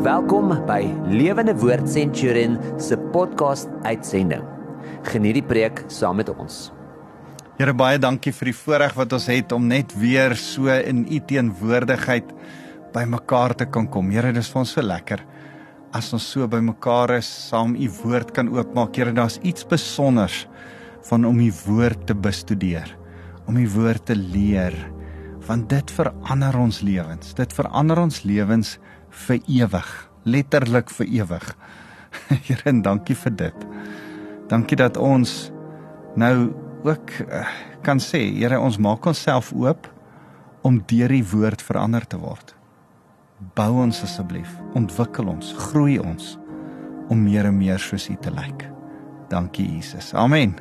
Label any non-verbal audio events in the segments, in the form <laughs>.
Welkom by Lewende Woord Centurion se podcast uitsending. Geniet die preek saam met ons. Here baie dankie vir die voorreg wat ons het om net weer so in u teenwoordigheid by mekaar te kan kom. Here, dis vir ons so lekker as ons so by mekaar is, saam u woord kan oopmaak. Here, daar's iets spesiaals van om u woord te bestudeer, om u woord te leer, want dit verander ons lewens. Dit verander ons lewens vir ewig, letterlik vir ewig. <laughs> Here, en dankie vir dit. Dankie dat ons nou ook uh, kan sê, Here, ons maak onsself oop om deur die woord verander te word. Bou ons asseblief, ontwikkel ons, groei ons om meer en meer soos U te lyk. Dankie Jesus. Amen.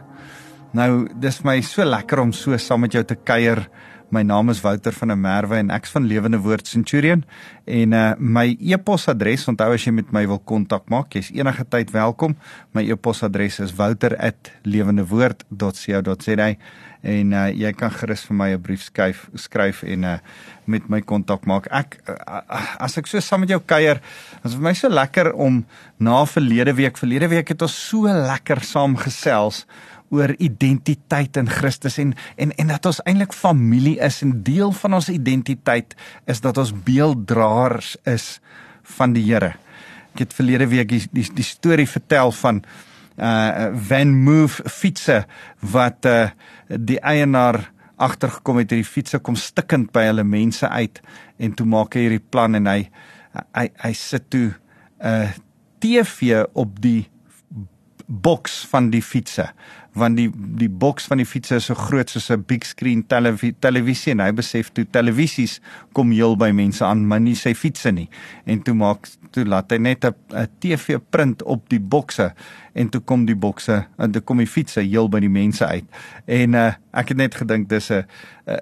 Nou, dis my so lekker om so saam met jou te kuier My naam is Wouter van der Merwe en ek's van Lewende Woord Centurion en uh my e-posadres, onthou as jy met my wil kontak maak, jy's enige tyd welkom. My e-posadres is wouter@lewendewoord.co.za en uh jy kan gerus vir my 'n brief skryf skryf en uh met my kontak maak. Ek uh, as ek so saam met jou kuier, is vir my so lekker om na verlede week, verlede week het ons so lekker saam gesels oor identiteit in Christus en en en dat ons eintlik familie is en deel van ons identiteit is dat ons beelddraers is van die Here. Ek het verlede week die die, die storie vertel van uh Van Move fietsse wat uh die eienaar agtergekom het hierdie fietsse kom stikkend by hulle mense uit en toe maak hy hierdie plan en hy hy hy sit toe 'n uh, TV op die boks van die fietsse want die die boks van die fietsse is so groot soos 'n big screen televi televisie en hy besef toe televisies kom heel by mense aan maar nie sy fietsse nie. En toe maak toe laat hy net 'n TV print op die bokse en toe kom die bokse en toe kom die fietsse heel by die mense uit. En uh, ek het net gedink dis 'n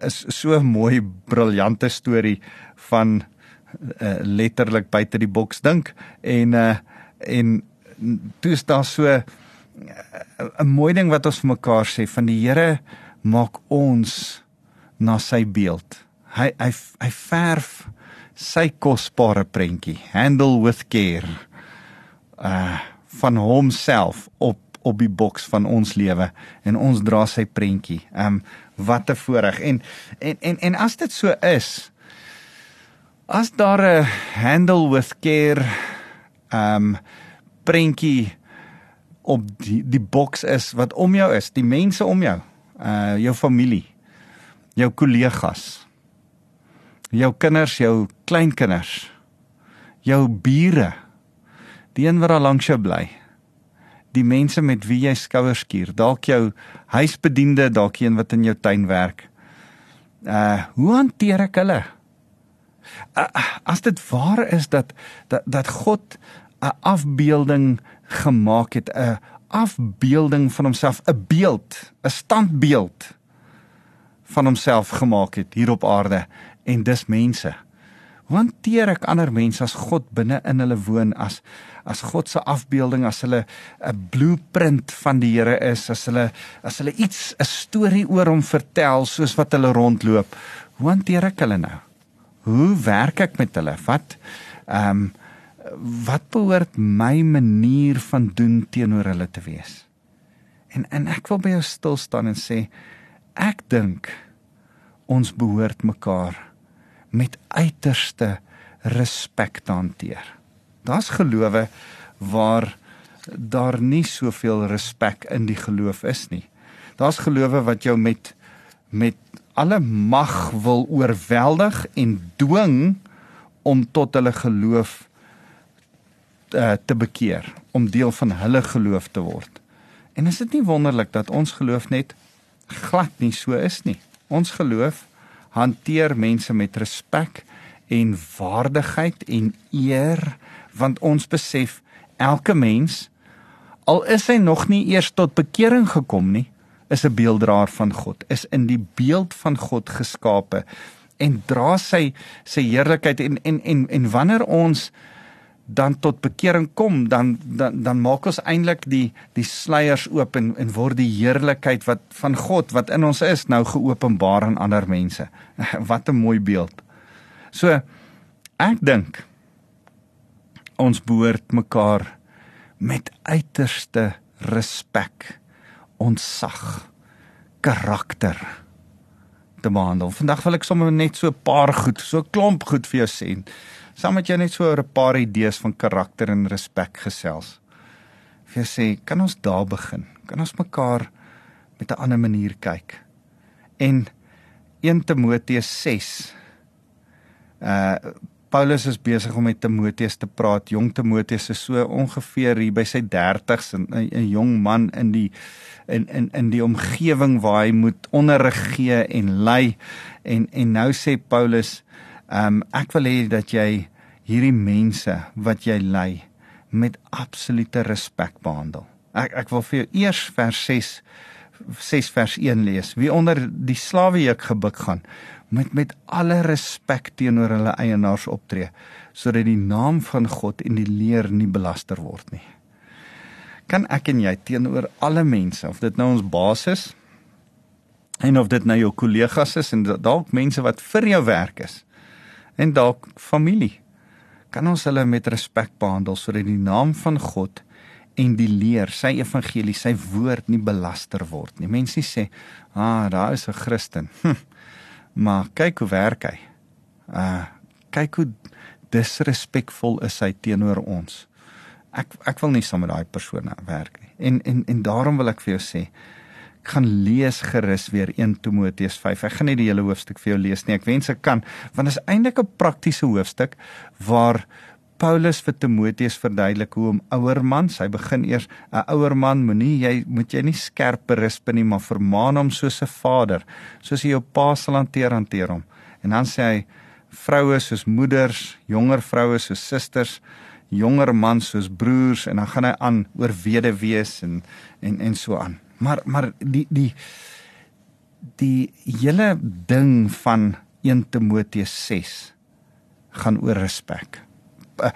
is so 'n mooi briljante storie van uh, letterlik buite die boks dink. En uh, en toe is daar so 'n mooi ding wat ons vir mekaar sê van die Here maak ons na sy beeld. Hy hy hy verf sy kosbare prentjie, handle with care. Uh van homself op op die boks van ons lewe en ons dra sy prentjie. Um wat 'n voorreg. En en en en as dit so is, as daar 'n handle with care um prentjie op die die boks is wat om jou is, die mense om jou, uh jou familie, jou kollegas, jou kinders, jou kleinkinders, jou bure, die een wat daar langs jou bly, die mense met wie jy skouers skuur, dalk jou huisbediende, dalk een wat in jou tuin werk. Uh hoe hanteer ek hulle? Uh, as dit waar is dat dat dat God 'n afbeelding gemaak het 'n afbeelding van homself, 'n beeld, 'n standbeeld van homself gemaak het hier op aarde en dis mense. Want teer ek ander mense as God binne in hulle woon as as God se afbeelding as hulle 'n blueprint van die Here is, as hulle as hulle iets 'n storie oor hom vertel soos wat hulle rondloop. Hoe hanteer ek hulle nou? Hoe werk ek met hulle? Wat ehm um, wat behoort my manier van doen teenoor hulle te wees? En en ek wil by jou stil staan en sê ek dink ons behoort mekaar met uiterste respek te hanteer. Daar's gelowe waar daar nie soveel respek in die geloof is nie. Daar's gelowe wat jou met met alle mag wil oorweldig en dwing om tot hulle geloof uh, te bekeer om deel van hulle geloof te word. En is dit nie wonderlik dat ons geloof net glad nie so is nie. Ons geloof hanteer mense met respek en waardigheid en eer want ons besef elke mens al is hy nog nie eers tot bekering gekom nie is 'n beelddraer van God is in die beeld van God geskape en dra sy sy heerlikheid en en en en wanneer ons dan tot bekering kom dan dan dan maak ons eintlik die die sluiers oop en en word die heerlikheid wat van God wat in ons is nou geopenbaar aan ander mense. <laughs> Wat 'n mooi beeld. So ek dink ons behoort mekaar met uiterste respek, ontsag, karakter te behandel. Vandag wil ek sommer net so 'n paar goed, so 'n klomp goed vir jou sê. Saam met jou net so 'n paar idees van karakter en respek gesels. Vir jou sê, kan ons daar begin? Kan ons mekaar met 'n ander manier kyk? En 1 Timoteus 6 uh Paulus is besig om met Timoteus te praat. Jong Timoteus is so ongeveer hier by sy 30s en 'n jong man in die in in in die omgewing waar hy moet onderrig gee en lei. En en nou sê Paulus, ehm um, ek wil hê dat jy hierdie mense wat jy lei met absolute respek behandel. Ek ek wil vir jou eers vers 6 6 vers 1 lees. Wie onder die slawe juk gebuk gaan, met met alle respek teenoor hulle eienaars optree sodat die naam van God en die leer nie belaster word nie. Kan ek en jy teenoor alle mense, of dit nou ons baas is en of dit nou jou kollegas is en dalk mense wat vir jou werk is en dalk familie, kan ons hulle met respek behandel sodat die naam van God en die leer, sy evangelie, sy woord nie belaster word nie. Mense sê, "Ah, daar is 'n Christen." <laughs> Hm, Maar kyk hoe werk hy. Uh kyk hoe disrespekvol is hy teenoor ons. Ek ek wil nie saam met daai persoon werk nie. En en en daarom wil ek vir jou sê ek gaan lees gerus weer 1 Timoteus 5. Ek gaan nie die hele hoofstuk vir jou lees nie. Ek wens ek kan want dit is eintlik 'n praktiese hoofstuk waar Paulus vir Timoteus verduidelik hoe om ouer man, hy begin eers 'n ouer man moenie jy moet jy nie skerp berisp nie, maar vermaan hom soos 'n vader, soos jy jou pa sal hanteer, hanteer hom. En dan sê hy vroue soos moeders, jonger vroue soos susters, jonger mans soos broers en dan gaan hy aan oor weduwees en en en so aan. Maar maar die die die hele ding van 1 Timoteus 6 gaan oor respek uh,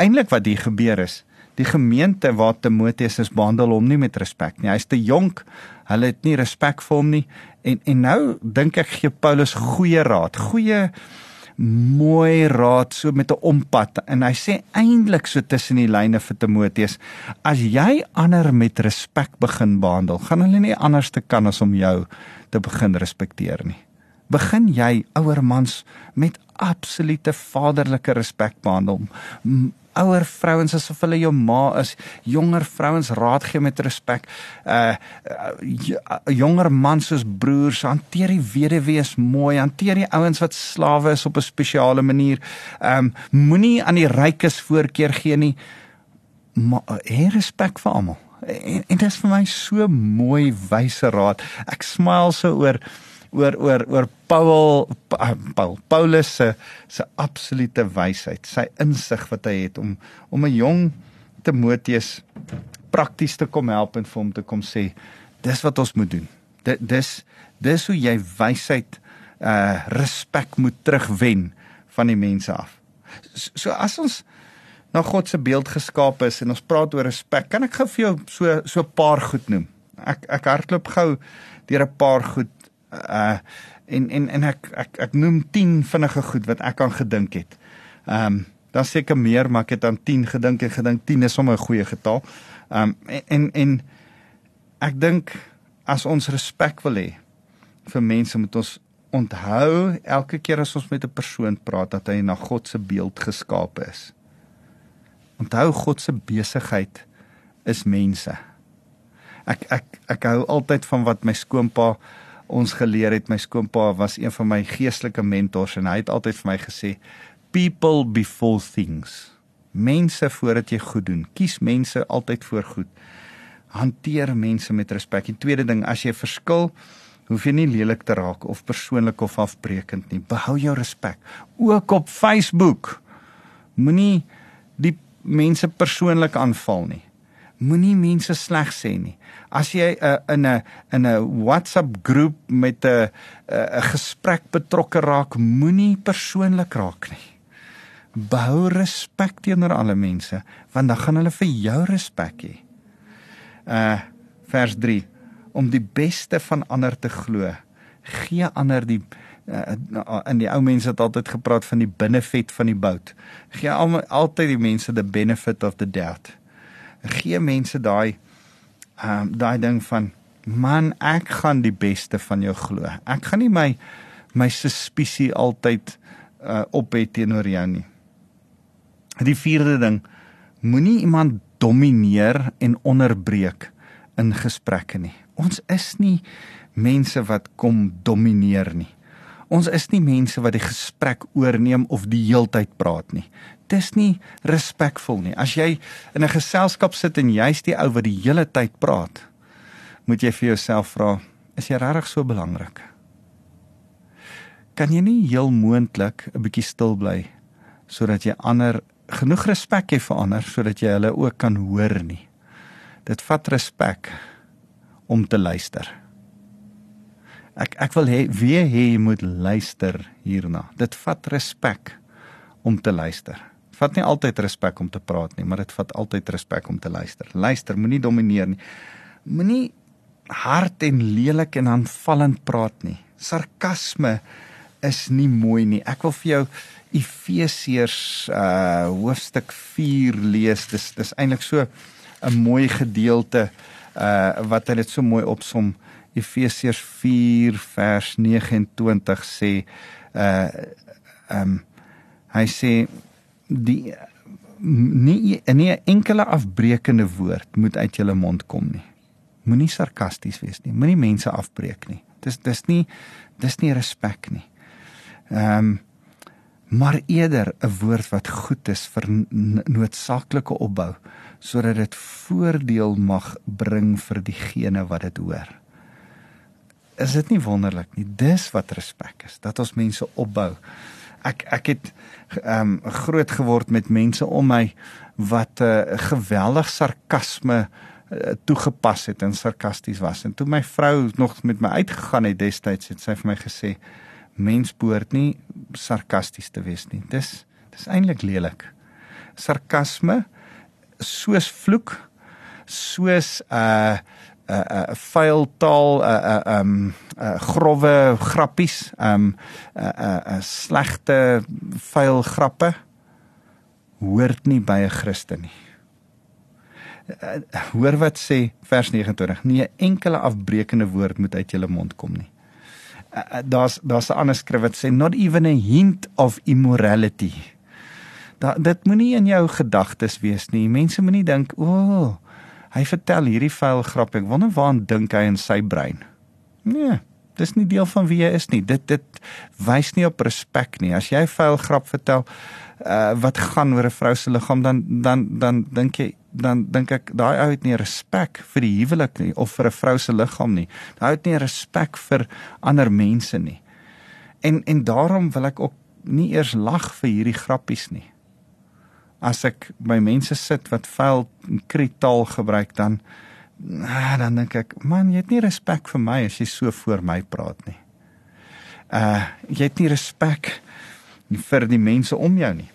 eintlik wat hier gebeur is, die gemeente waar Timoteus is behandel hom nie met respek nie. Hy's te jonk. Hulle het nie respek vir hom nie. En en nou dink ek gee Paulus goeie raad, goeie mooi raad so met 'n ompad en hy sê eintlik so tussen die lyne vir Timoteus as jy ander met respek begin behandel gaan hulle nie anders te kan as om jou te begin respekteer nie begin jy ouer mans met absolute vaderlike respek behandel. Ouer vrouens asof hulle jou ma is, jonger vrouens raad gee met respek. Uh, uh jonger mans soos broers, hanteer die weduwees mooi, hanteer die ouens wat slawe is op 'n spesiale manier. Um moenie aan die rykes voorkeur gee nie. Maar hê respek vir almal. En, en dit is vir my so mooi wyse raad. Ek smile so oor oor oor oor Paul ah, Paul Paulus se se absolute wysheid, sy insig wat hy het om om 'n jong Timoteus prakties te kom help en vir hom te kom sê dis wat ons moet doen. Dit dis dis hoe jy wysheid uh respek moet terugwen van die mense af. So, so as ons na God se beeld geskaap is en ons praat oor respek, kan ek gou vir jou so so 'n paar goed noem. Ek ek hardloop gou deur 'n paar goed uh en en en ek ek ek noem 10 vinnige goed wat ek aan gedink het. Ehm um, dan seker meer, maar ek het aan 10 gedink en gedink 10 is sommer 'n goeie getal. Ehm um, en en ek dink as ons respek wil hê vir mense moet ons onthou elke keer as ons met 'n persoon praat dat hy na God se beeld geskape is. Onthou God se besigheid is mense. Ek ek ek hou altyd van wat my skoonpa ons geleer het my skoonpa was een van my geestelike mentors en hy het altyd vir my gesê people before things. Mense voordat jy goed doen. Kies mense altyd voor goed. Hanteer mense met respek. En tweede ding as jy verskil hoef jy nie lelik te raak of persoonlik of afbreekend nie. Behou jou respek. Ook op Facebook. Moenie die mense persoonlik aanval nie moenie mense sleg sê nie. As jy uh, in 'n in 'n WhatsApp groep met 'n 'n gesprek betrokke raak, moenie persoonlik raak nie. Bou respek teenoor alle mense, want dan gaan hulle vir jou respek hê. Uh vers 3 om die beste van ander te glo. Gee ander die uh, in die ou mense het altyd gepraat van die binnevet van die bout. Gee al, altyd die mense the benefit of the doubt. Gee mense daai ehm um, daai ding van man, ek gaan die beste van jou glo. Ek gaan nie my my suspisie altyd uh, op hê teenoor jou nie. Die vierde ding, moenie iemand domineer en onderbreek in gesprekke nie. Ons is nie mense wat kom domineer nie. Ons is nie mense wat die gesprek oorneem of die heeltyd praat nie. Dis nie respekvol nie. As jy in 'n geselskap sit en jy's die ou wat die hele tyd praat, moet jy vir jouself vra, is jy regtig so belangrik? Kan jy nie heel moontlik 'n bietjie stil bly sodat jy ander genoeg respek hê vir ander sodat jy hulle ook kan hoor nie? Dit vat respek om te luister. Ek ek wil hê wie hê jy moet luister hierna. Dit vat respek om te luister. Vat nie altyd respek om te praat nie, maar dit vat altyd respek om te luister. Luister, moenie domineer nie. Moenie hard en lelik en aanvallend praat nie. Sarkasme is nie mooi nie. Ek wil vir jou Efesiërs uh hoofstuk 4 lees. Dis dis eintlik so 'n mooi gedeelte uh wat hy dit so mooi opsom. Efesiërs 4 vers 29 sê uh um hy sê die nie nie enkele afbreekende woord moet uit julle mond kom nie. Moenie sarkasties wees nie. Moenie mense afbreek nie. Dis dis nie dis nie respek nie. Ehm um, maar eerder 'n woord wat goed is vir noodsaaklike opbou sodat dit voordeel mag bring vir diegene wat dit hoor. Is dit nie wonderlik nie? Dis wat respek is, dat ons mense opbou. Ek ek het ehm um, groot geword met mense om my wat 'n uh, geweldig sarkasme uh, toegepas het en sarkasties was. En toe my vrou nog met my uitgegaan het destyds het sy vir my gesê mens behoort nie sarkasties te wees nie. Dis dis eintlik lelik. Sarkasme soos vloek, soos uh, 'n uh, vuil taal, 'n uh, um uh, grouwe grappies, um 'n uh, uh, uh, slegte vuil grappe hoort nie by 'n Christen nie. Uh, hoor wat sê vers 29. Nie 'n enkele afbreekende woord moet uit julle mond kom nie. Uh, daar's daar's 'n ander skrif wat sê not even a hint of immorality. Da, dit moenie in jou gedagtes wees nie. Mense moenie dink, "O, oh, hy vertel hierdie vuil grap. Ek wonder waaraan dink hy in sy brein." Nee, dis nie deel van wie jy is nie. Dit dit wys nie op respek nie. As jy vuil grap vertel, uh, wat gaan oor 'n vrou se liggaam, dan dan dan dink jy dan dink ek daai ou het nie respek vir die huwelik nie of vir 'n vrou se liggaam nie. Daai het nie respek vir ander mense nie. En en daarom wil ek ook nie eers lag vir hierdie grappies nie. As ek by mense sit wat vuil kritaal gebruik dan ah, dan dink ek, man, jy het nie respek vir my as jy so voor my praat nie. Uh jy het nie respek vir die mense om jou nie.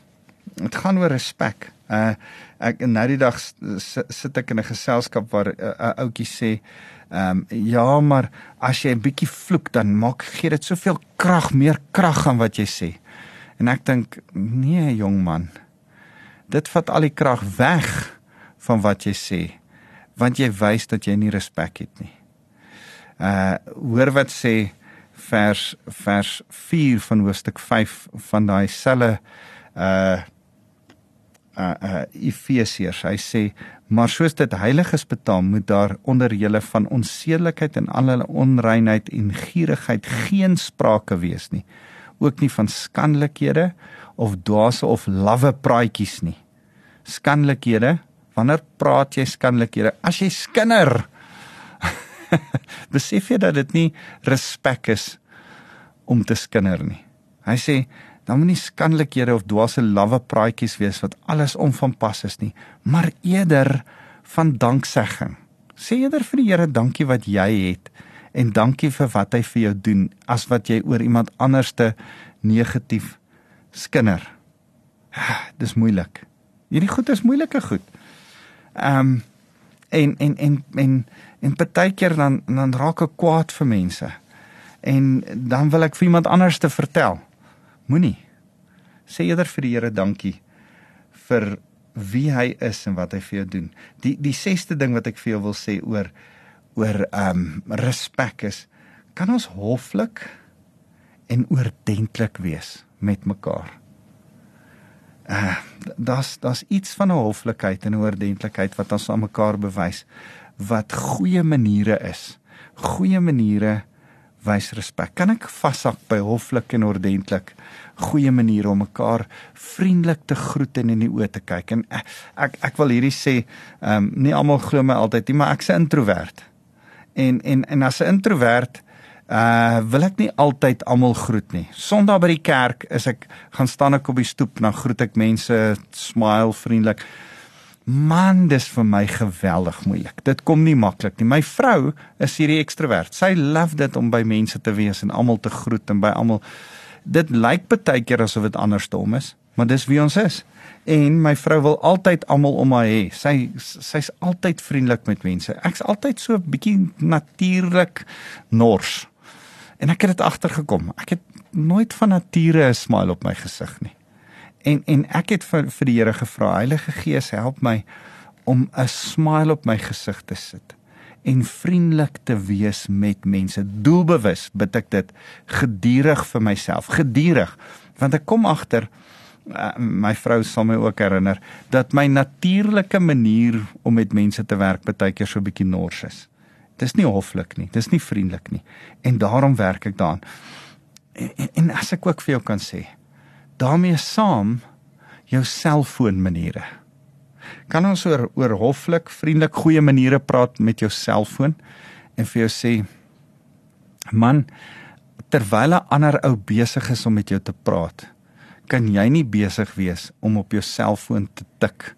Dit gaan oor respek. Uh ek nou die dag sit ek in 'n geselskap waar 'n uh, uh, ouetjie sê, ehm um, ja, maar as jy 'n bietjie vloek dan maak gee dit soveel krag, meer krag aan wat jy sê. En ek dink, nee jong man. Dit vat al die krag weg van wat jy sê, want jy wys dat jy nie respek het nie. Uh hoor wat sê vers vers 4 van hoofstuk 5 van daai selle uh uh uh Efesiërs. Hy sê maar soos dit heiliges betaam moet daar onder julle van onsedelikheid en al hulle onreinheid en gierigheid geen sprake wees nie. Ook nie van skandelikhede of dwaase of lawwe praatjies nie. Skandelikhede, wanneer praat jy skandelikhede? As jy skinder. <laughs> Besef jy dat dit nie respek is om te skinder nie. Hy sê dan moenie skandelikhede of dwaase lawwe praatjies wees wat alles om van pas is nie, maar eerder van danksegging. Sê eerder vir die Here dankie wat jy het en dankie vir wat hy vir jou doen as wat jy oor iemand anderste negatief skinder. <sighs> Dis moeilik. Hierdie goed is moeilike goed. Ehm um, en en en en en partykeer dan dan raak ek kwaad vir mense. En dan wil ek vir iemand anders te vertel. Moenie sê eerder vir die Here dankie vir wie hy is en wat hy vir jou doen. Die die sesde ding wat ek vir jou wil sê oor oor ehm um, respek is kan ons hoflik en oordentlik wees met mekaar. Uh daar's daar's iets van 'n hoflikheid en 'n oordentlikheid wat ons aan mekaar bewys wat goeie maniere is. Goeie maniere wys respek. Kan ek vashak by hoflik en ordentlik? Goeie maniere om mekaar vriendelik te groet en in die oë te kyk. En ek ek, ek wil hierdie sê, ehm um, nie almal glo my altyd nie, maar ek's 'n introwert. En en en as 'n introwert uh wil ek nie altyd almal groet nie. Sondag by die kerk is ek gaan staan ek op die stoep, dan groet ek mense, smile vriendelik. Man, dis vir my geweldig moeilik. Dit kom nie maklik nie. My vrou is hierdie ekstrovert. Sy love dit om by mense te wees en almal te groet en by almal. Dit lyk baie keer asof dit andersom is, maar dis wie ons is. En my vrou wil altyd almal om haar hê. Sy sy's altyd vriendelik met mense. Ek's altyd so 'n bietjie natuurlik nors. En ek het dit agtergekom. Ek het nooit van nature 'n smile op my gesig nie. En en ek het vir vir die Here gevra, Heilige Gees, help my om 'n smile op my gesig te sit en vriendelik te wees met mense. Doelbewus bid ek dit gedurig vir myself, gedurig, want ek kom agter uh, my vrou sal my ook herinner dat my natuurlike manier om met mense te werk baie keer so 'n bietjie nors is. Dis nie hoflik nie, dis nie vriendelik nie. En daarom werk ek daaraan. En, en, en as ek ook vir jou kan sê, daarmee saam jou selfoon maniere. Kan ons oor oor hoflik, vriendelik, goeie maniere praat met jou selfoon en vir jou sê man terwyl 'n ander ou besig is om met jou te praat, kan jy nie besig wees om op jou selfoon te tik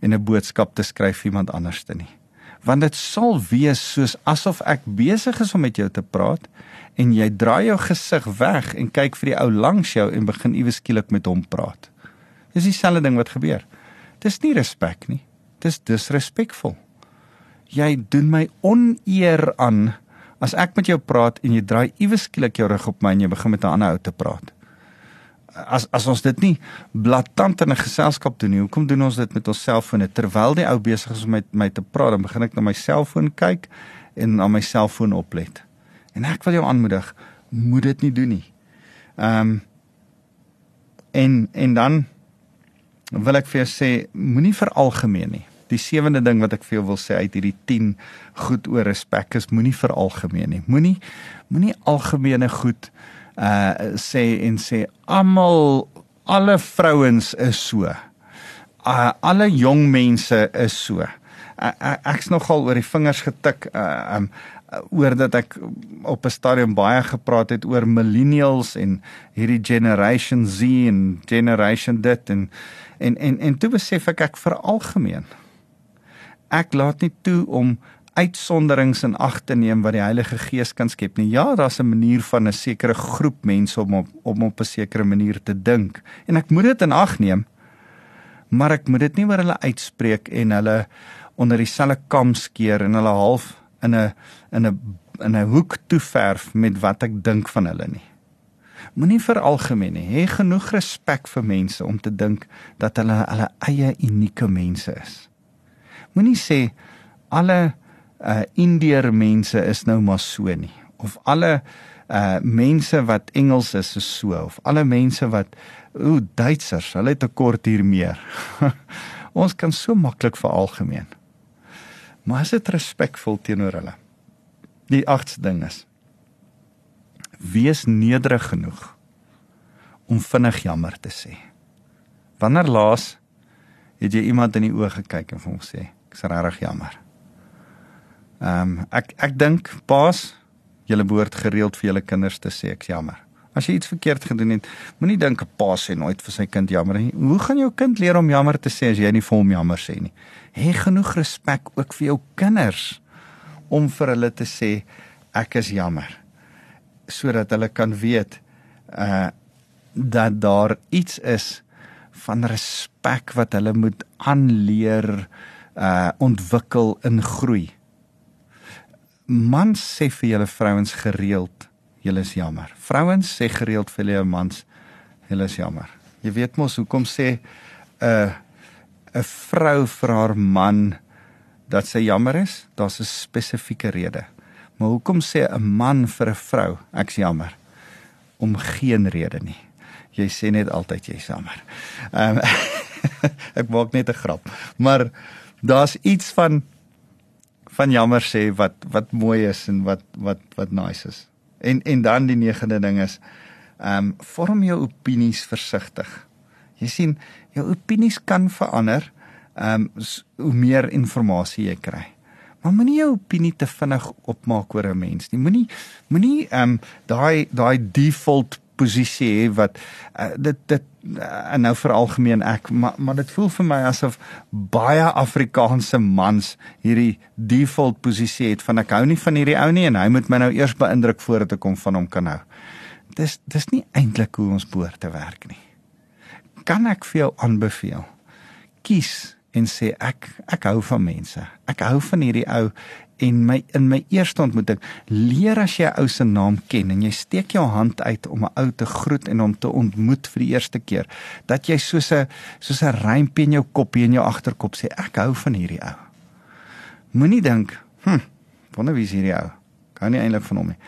en 'n boodskap te skryf vir iemand anderste nie. Want dit sal wees soos asof ek besig is om met jou te praat en jy draai jou gesig weg en kyk vir die ou langs jou en begin iewes skielik met hom praat. Dis dieselfde ding wat gebeur. Dis nie respek nie. Dis disrespekvol. Jy doen my oneer aan as ek met jou praat en jy draai iewes skielik jou rug op my en jy begin met 'n ander ou te praat. As as ons dit nie blaatant in 'n geselskap doen nie, hoekom doen ons dit met ons selfone terwyl die ou besig is om met my te praat, dan begin ek na my selfoon kyk en na my selfoon oplet. En ek wil jou aanmoedig, moet dit nie doen nie. Ehm um, en en dan wil ek vir jou sê, moenie veralgemeen nie. Die sewende ding wat ek vir jou wil sê uit hierdie 10 goed oor respek is moenie veralgemeen nie. Moenie moenie algemene goed uh sê en sê almal alle vrouens is so. Uh, alle jong mense is so. Uh, ek's nogal oor die vingers getik. Uh, um oor dat ek op 'n stadium baie gepraat het oor millennials en hierdie generation Z en generation dit en en en en toe besef ek ek veralgemeen. Ek laat nie toe om uitsonderings in ag te neem wat die Heilige Gees kan skep nie. Ja, daar's 'n manier van 'n sekere groep mense om op om op 'n sekere manier te dink en ek moet dit in ag neem. Maar ek moet dit nie oor hulle uitspreek en hulle onder dieselfde kam skeer en hulle half in 'n in 'n in 'n hoek toe verf met wat ek dink van hulle nie. Moenie vir algemeen. Hê genoeg respek vir mense om te dink dat hulle hulle eie unieke mense is. Moenie sê alle uh Indiër mense is nou maar so nie of alle uh mense wat Engels is is so of alle mense wat ooh Duitsers, hulle het 'n kort hier meer. <laughs> Ons kan so maklik veralgemeen maar is dit respekvol teenoor hulle. Die agste ding is wees nederig genoeg om vinnig jammer te sê. Wanneer laas het jy iemand in die oë gekyk en vir hom gesê ek's regtig jammer. Ehm um, ek ek dink paas julle behoort gereeld vir julle kinders te sê ek's jammer. As jy iets verkeerd gedoen het, moenie dink 'n pa sê nooit vir sy kind jammer nie. Hoe gaan jou kind leer om jammer te sê as jy nie vir hom jammer sê nie? Hê genoeg respek ook vir jou kinders om vir hulle te sê ek is jammer sodat hulle kan weet uh dat daar iets is van respek wat hulle moet aanleer uh ontwikkel in groei. Man sê vir julle vrouens gereeld julle is jammer. Vrouens sê gereeld vir hulle mans, julle is jammer. Jy weet mos hoekom sê 'n uh, 'n vrou vir haar man dat sy jammer is? Daar's 'n spesifieke rede. Maar hoekom sê 'n man vir 'n vrou ek's jammer? Om geen rede nie. Jy sê net altyd jy's jammer. Ehm um, <laughs> ek maak net 'n grap. Maar daar's iets van van jammer sê wat wat mooi is en wat wat wat nice is. En en dan die negende ding is ehm um, vorm jou opinies versigtig. Jy sien, jou opinies kan verander ehm um, hoe meer inligting jy kry. Maar moenie jou opinie te vinnig opmaak oor 'n mens nie. Moenie moenie ehm um, daai daai default posisie hê wat uh, dit dit uh, nou vir algemeen ek maar maar dit voel vir my asof baie Afrikaanse mans hierdie default posisie het van ek hou nie van hierdie ou nie en hy moet my nou eers beïndruk voordat ek hom van hom kan hou. Dis dis nie eintlik hoe ons behoort te werk nie. Kan ek vir jou aanbeveel? Kies en sê ek ek hou van mense. Ek hou van hierdie ou en my in my eerste ontmoeting leer as jy ou se naam ken en jy steek jou hand uit om 'n ou te groet en hom te ontmoet vir die eerste keer dat jy soos 'n soos 'n rympie in jou koppie en jou agterkop sê ek hou van hierdie ou. Moenie dink, hm, wonder wie is hierdie ou? Kan nie eintlik van hom nie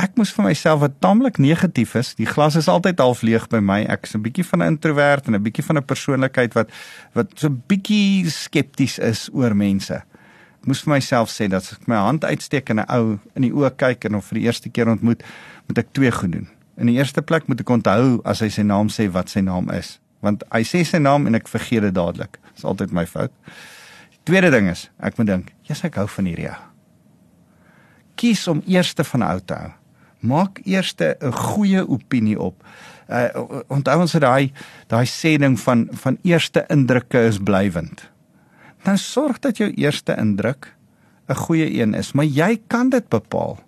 ek moes vir myself wat taamlik negatief is. Die glas is altyd half leeg by my. Ek's 'n bietjie van 'n introwert en 'n bietjie van 'n persoonlikheid wat wat so 'n bietjie skepties is oor mense. Moes vir myself sê dat as ek my hand uitsteek en 'n ou in die oë kyk en hom vir die eerste keer ontmoet, moet ek twee goed doen. In die eerste plek moet ek onthou as hy sy naam sê wat sy naam is, want hy sê sy naam en ek vergeet dit dadelik. Dis altyd my fout. Die tweede ding is, ek moet dink, "Jesus, ek hou van hierdie ou." Kies om eerste van ou te hou maak eers 'n goeie opinie op. Uh onthou ons daai daai sê ding van van eerste indrukke is blywend. Nou sorg dat jou eerste indruk 'n goeie een is, maar jy kan dit bepaal.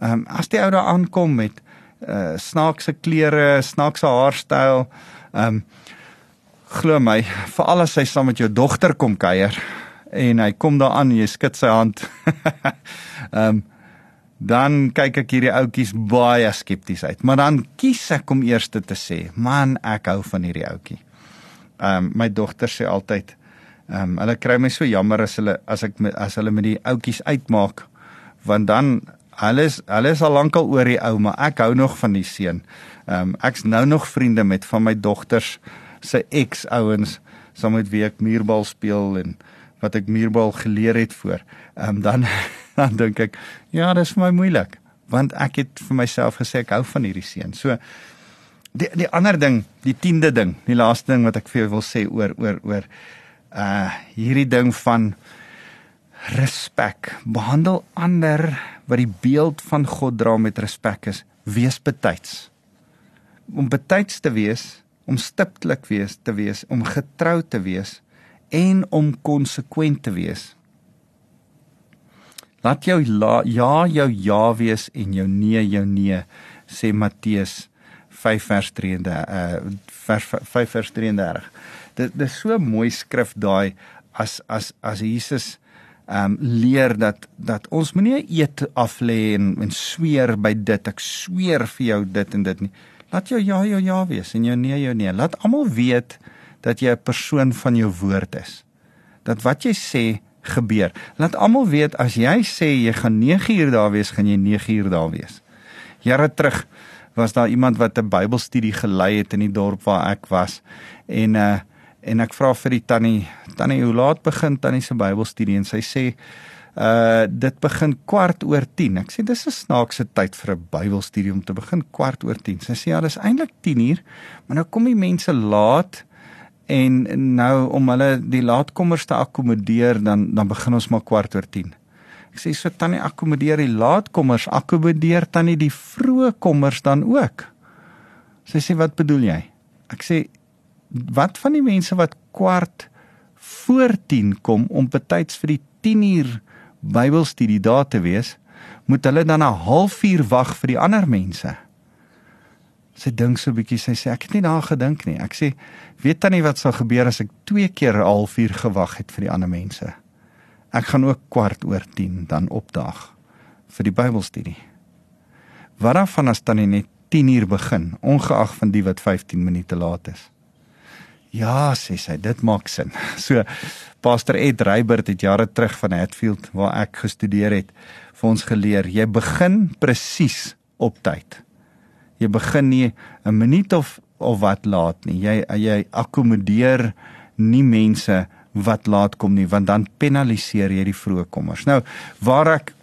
Ehm um, as die ou daar aankom met uh snaakse klere, snaakse haarstyl, ehm um, glo my, veral as hy saam met jou dogter kom kuier en hy kom daar aan, jy skud sy hand. <laughs> Ehm um, dan kyk ek hierdie ouetjies baie skepties uit. Maar dan kies ek om eers te sê, man, ek hou van hierdie ouetjie. Ehm um, my dogter sê altyd ehm um, hulle kry my so jammer as hulle as ek as hulle met die ouetjies uitmaak want dan hulle is hulle is al lankal oor die ou, maar ek hou nog van die seun. Ehm um, ek's nou nog vriende met van my dogters se ex-ouens saam met wie ek muurbal speel en wat ek muurbal geleer het voor. Ehm um, dan <laughs> dan dink ek, ja, dis vir my moeilik want ek het vir myself gesê ek hou van hierdie seun. So die die ander ding, die 10de ding, die laaste ding wat ek vir jou wil sê oor oor oor uh hierdie ding van respek. Behandel ander wat die beeld van God dra met respek is. Wees betyds. Om betyds te wees, om stiptelik wees te wees, om getrou te wees en om konsekwent te wees. Laat jou la, ja jou ja wees en jou nee jou nee sê Matteus 5 vers 33 uh vers 5 vers 33. Dit dis so mooi skrif daai as as as Jesus ehm um, leer dat dat ons moenie eet af lê en en sweer by dit ek sweer vir jou dit en dit nie. Laat jou ja jou ja wees en jou nee jou nee. Laat almal weet dat jy 'n persoon van jou woord is. Dat wat jy sê gebeur. Laat almal weet as jy sê jy gaan 9 uur daar wees, gaan jy 9 uur daar wees. Jare terug was daar iemand wat 'n Bybelstudie gelei het in die dorp waar ek was en uh en ek vra vir die tannie, tannie hoe laat begin tannie se Bybelstudie en sy sê uh dit begin kwart oor 10. Ek sê dis 'n snaakse tyd vir 'n Bybelstudie om te begin kwart oor 10. Sy sê ja, dis eintlik 10 uur, maar nou kom die mense laat en nou om hulle die laatkommers te akkommodeer dan dan begin ons maar kwart oor 10. Ek sê so tannie akkommodeer die laatkommers, akkommodeer tannie die vroeë kommers dan ook. Sy sê wat bedoel jy? Ek sê wat van die mense wat kwart voor 10 kom om betyds vir die 10 uur Bybelstudie daar te wees, moet hulle dan 'n halfuur wag vir die ander mense? sy dink so 'n bietjie sy sê ek het nie daaraan gedink nie. Ek sê weet tannie wat sal gebeur as ek twee keer 'n halfuur gewag het vir die ander mense? Ek gaan ook kwart oor 10 dan opdaag vir die Bybelstudie. Wat daarvan as tannie net 10 uur begin, ongeag van die wat 15 minute laat is? Ja, sê sy, dit maak sin. <laughs> So Pastor Ed Reybert het jare terug van Hatfield waar ek gestudeer het, vir ons geleer, jy begin presies op tyd. Jy begin nie 'n minuut of of wat laat nie. Jy jy akkommodeer nie mense wat laat kom nie want dan penaliseer jy die vroeë kommers. Nou waar ek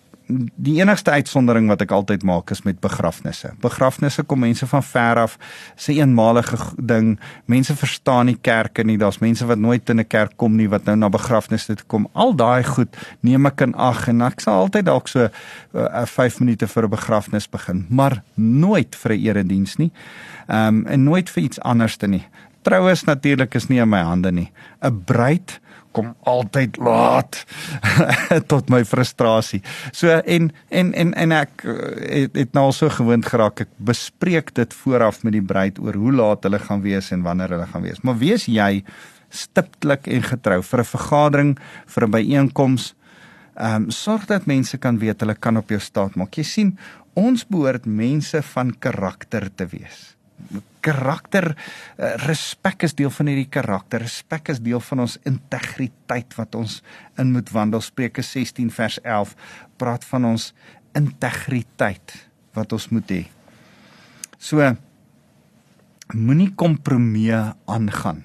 die enigste uitsondering wat ek altyd maak is met begrafnisse. Begrafnisse kom mense van ver af. Dis 'n eenmalige ding. Mense verstaan nie kerke nie. Daar's mense wat nooit in 'n kerk kom nie wat nou na begrafnisse toe kom. Al daai goed neem ek in ag en ek sal altyd dalk so 'n uh, 5 minute vir 'n begrafnis begin, maar nooit vir 'n erediens nie. Ehm um, en nooit vir iets anderste nie. Troues natuurlik is nie in my hande nie. 'n Bruid kom altyd laat <laughs> tot my frustrasie. So en en en en ek eh, het, het nou al so gewoond geraak ek bespreek dit vooraf met die bruid oor hoe laat hulle gaan wees en wanneer hulle gaan wees. Maar wees jy stiptelik en getrou vir 'n vergadering, vir 'n byeenkoms. Ehm um, sorg dat mense kan weet hulle kan op jou staat maak. Jy sien, ons behoort mense van karakter te wees karakter uh, respek is deel van hierdie karakter. Respek is deel van ons integriteit wat ons in moet wandel. Spreuke 16 vers 11 praat van ons integriteit wat ons moet hê. So moenie kompromie aangaan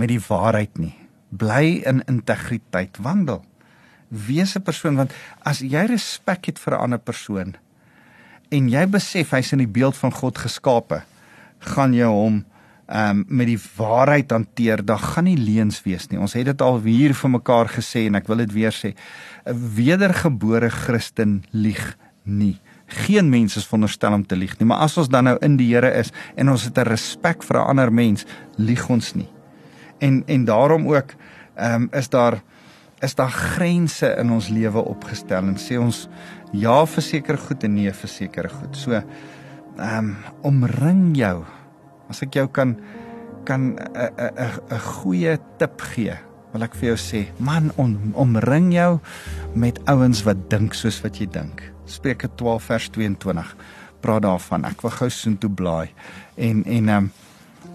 met die waarheid nie. Bly in integriteit. Wandel. Wees 'n persoon want as jy respek het vir 'n ander persoon en jy besef hy's in die beeld van God geskape gaan jy hom ehm um, met die waarheid hanteer, dan gaan nie leuns wees nie. Ons het dit al hier vir mekaar gesê en ek wil dit weer sê. 'n Wedergebore Christen lieg nie. Geen mens is veronderstel om te lieg nie, maar as ons dan nou in die Here is en ons het 'n respek vir 'n ander mens, lieg ons nie. En en daarom ook ehm um, is daar is daar grense in ons lewe opgestel en sê ons ja vir sekere goed en nee vir sekere goed. So ehm um, omring jou. As ek jou kan kan 'n 'n goeie tip gee, wil ek vir jou sê, man, om, omring jou met ouens wat dink soos wat jy dink. Spreuke 12 vers 22 praat daarvan. Ek wil gou soheen toe blaai en en um,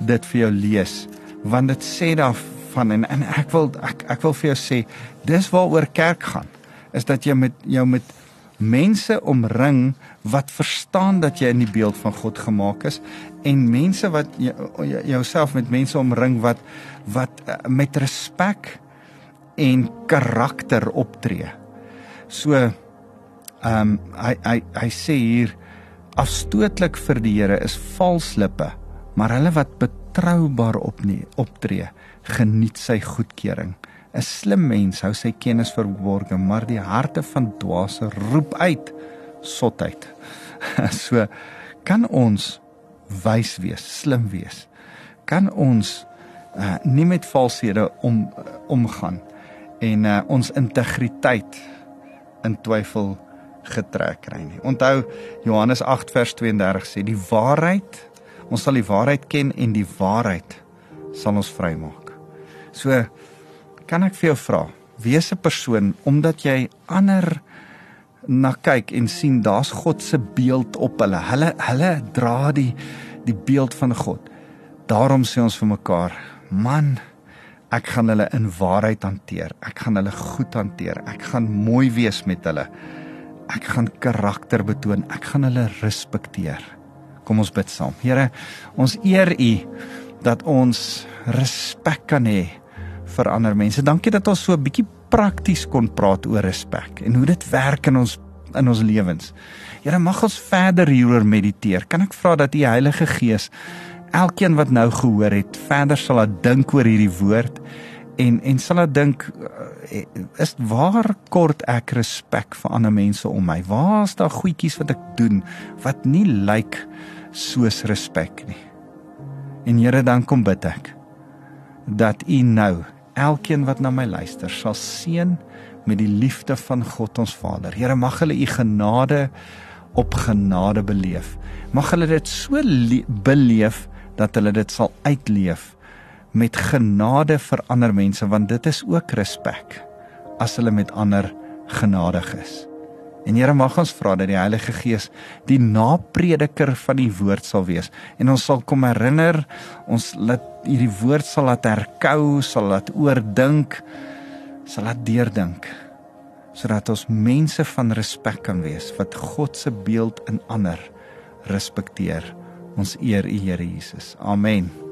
dit vir jou lees want dit sê daarvan en en ek wil ek ek wil vir jou sê dis waaroor kerk gaan is dat jy met jou met mense omring wat verstaan dat jy in die beeld van God gemaak is en mense wat jouself met mense omring wat wat eh, met respek en karakter optree. So ehm um, hy hy hy sê hier afstootlik vir die Here is vals lippe, maar hulle wat betroubaar op nie optree, geniet sy goedkeuring. 'n Slim mens hou sy kennis verborge, maar die harte van dwaase roep uit sotheid. <laughs> so kan ons wys wees, slim wees. Kan ons uh, nie met valshede om omgaan en uh, ons integriteit in twyfel getrek kry nie. Onthou Johannes 8 vers 32 sê die waarheid, ons sal die waarheid ken en die waarheid sal ons vrymaak. So kan ek vir jou vra, wees 'n persoon omdat jy ander na kyk en sien daar's God se beeld op hulle. Hulle hulle dra die die beeld van God. Daarom sê ons vir mekaar, man, ek gaan hulle in waarheid hanteer. Ek gaan hulle goed hanteer. Ek gaan mooi wees met hulle. Ek gaan karakter betoon. Ek gaan hulle respekteer. Kom ons bid saam. Here, ons eer U dat ons respek kan hê vir ander mense. Dankie dat ons so 'n bietjie prakties kon praat oor respek en hoe dit werk in ons in ons lewens. Here mag ons verder hieroor mediteer. Kan ek vra dat U Heilige Gees elkeen wat nou gehoor het, verder sal laat dink oor hierdie woord en en sal laat dink eh, is waar kort ek respek vir ander mense om my? Waar is daar goedjies wat ek doen wat nie lyk soos respek nie? En Here, dan kom bid ek dat U nou elkeen wat na my luister sal seën met die liefde van God ons Vader. Here mag hulle u genade op genade beleef. Mag hulle dit so beleef dat hulle dit sal uitleef met genade vir ander mense want dit is ook respek as hulle met ander genadig is. En Here mag ons vra dat die Heilige Gees die naprediker van die woord sal wees en ons sal kom herinner, ons laat hierdie woord sal laat herkou, sal laat oordink, sal laat deurdink sodat ons mense van respek kan wees wat God se beeld in ander respekteer. Ons eer U Here Jesus. Amen.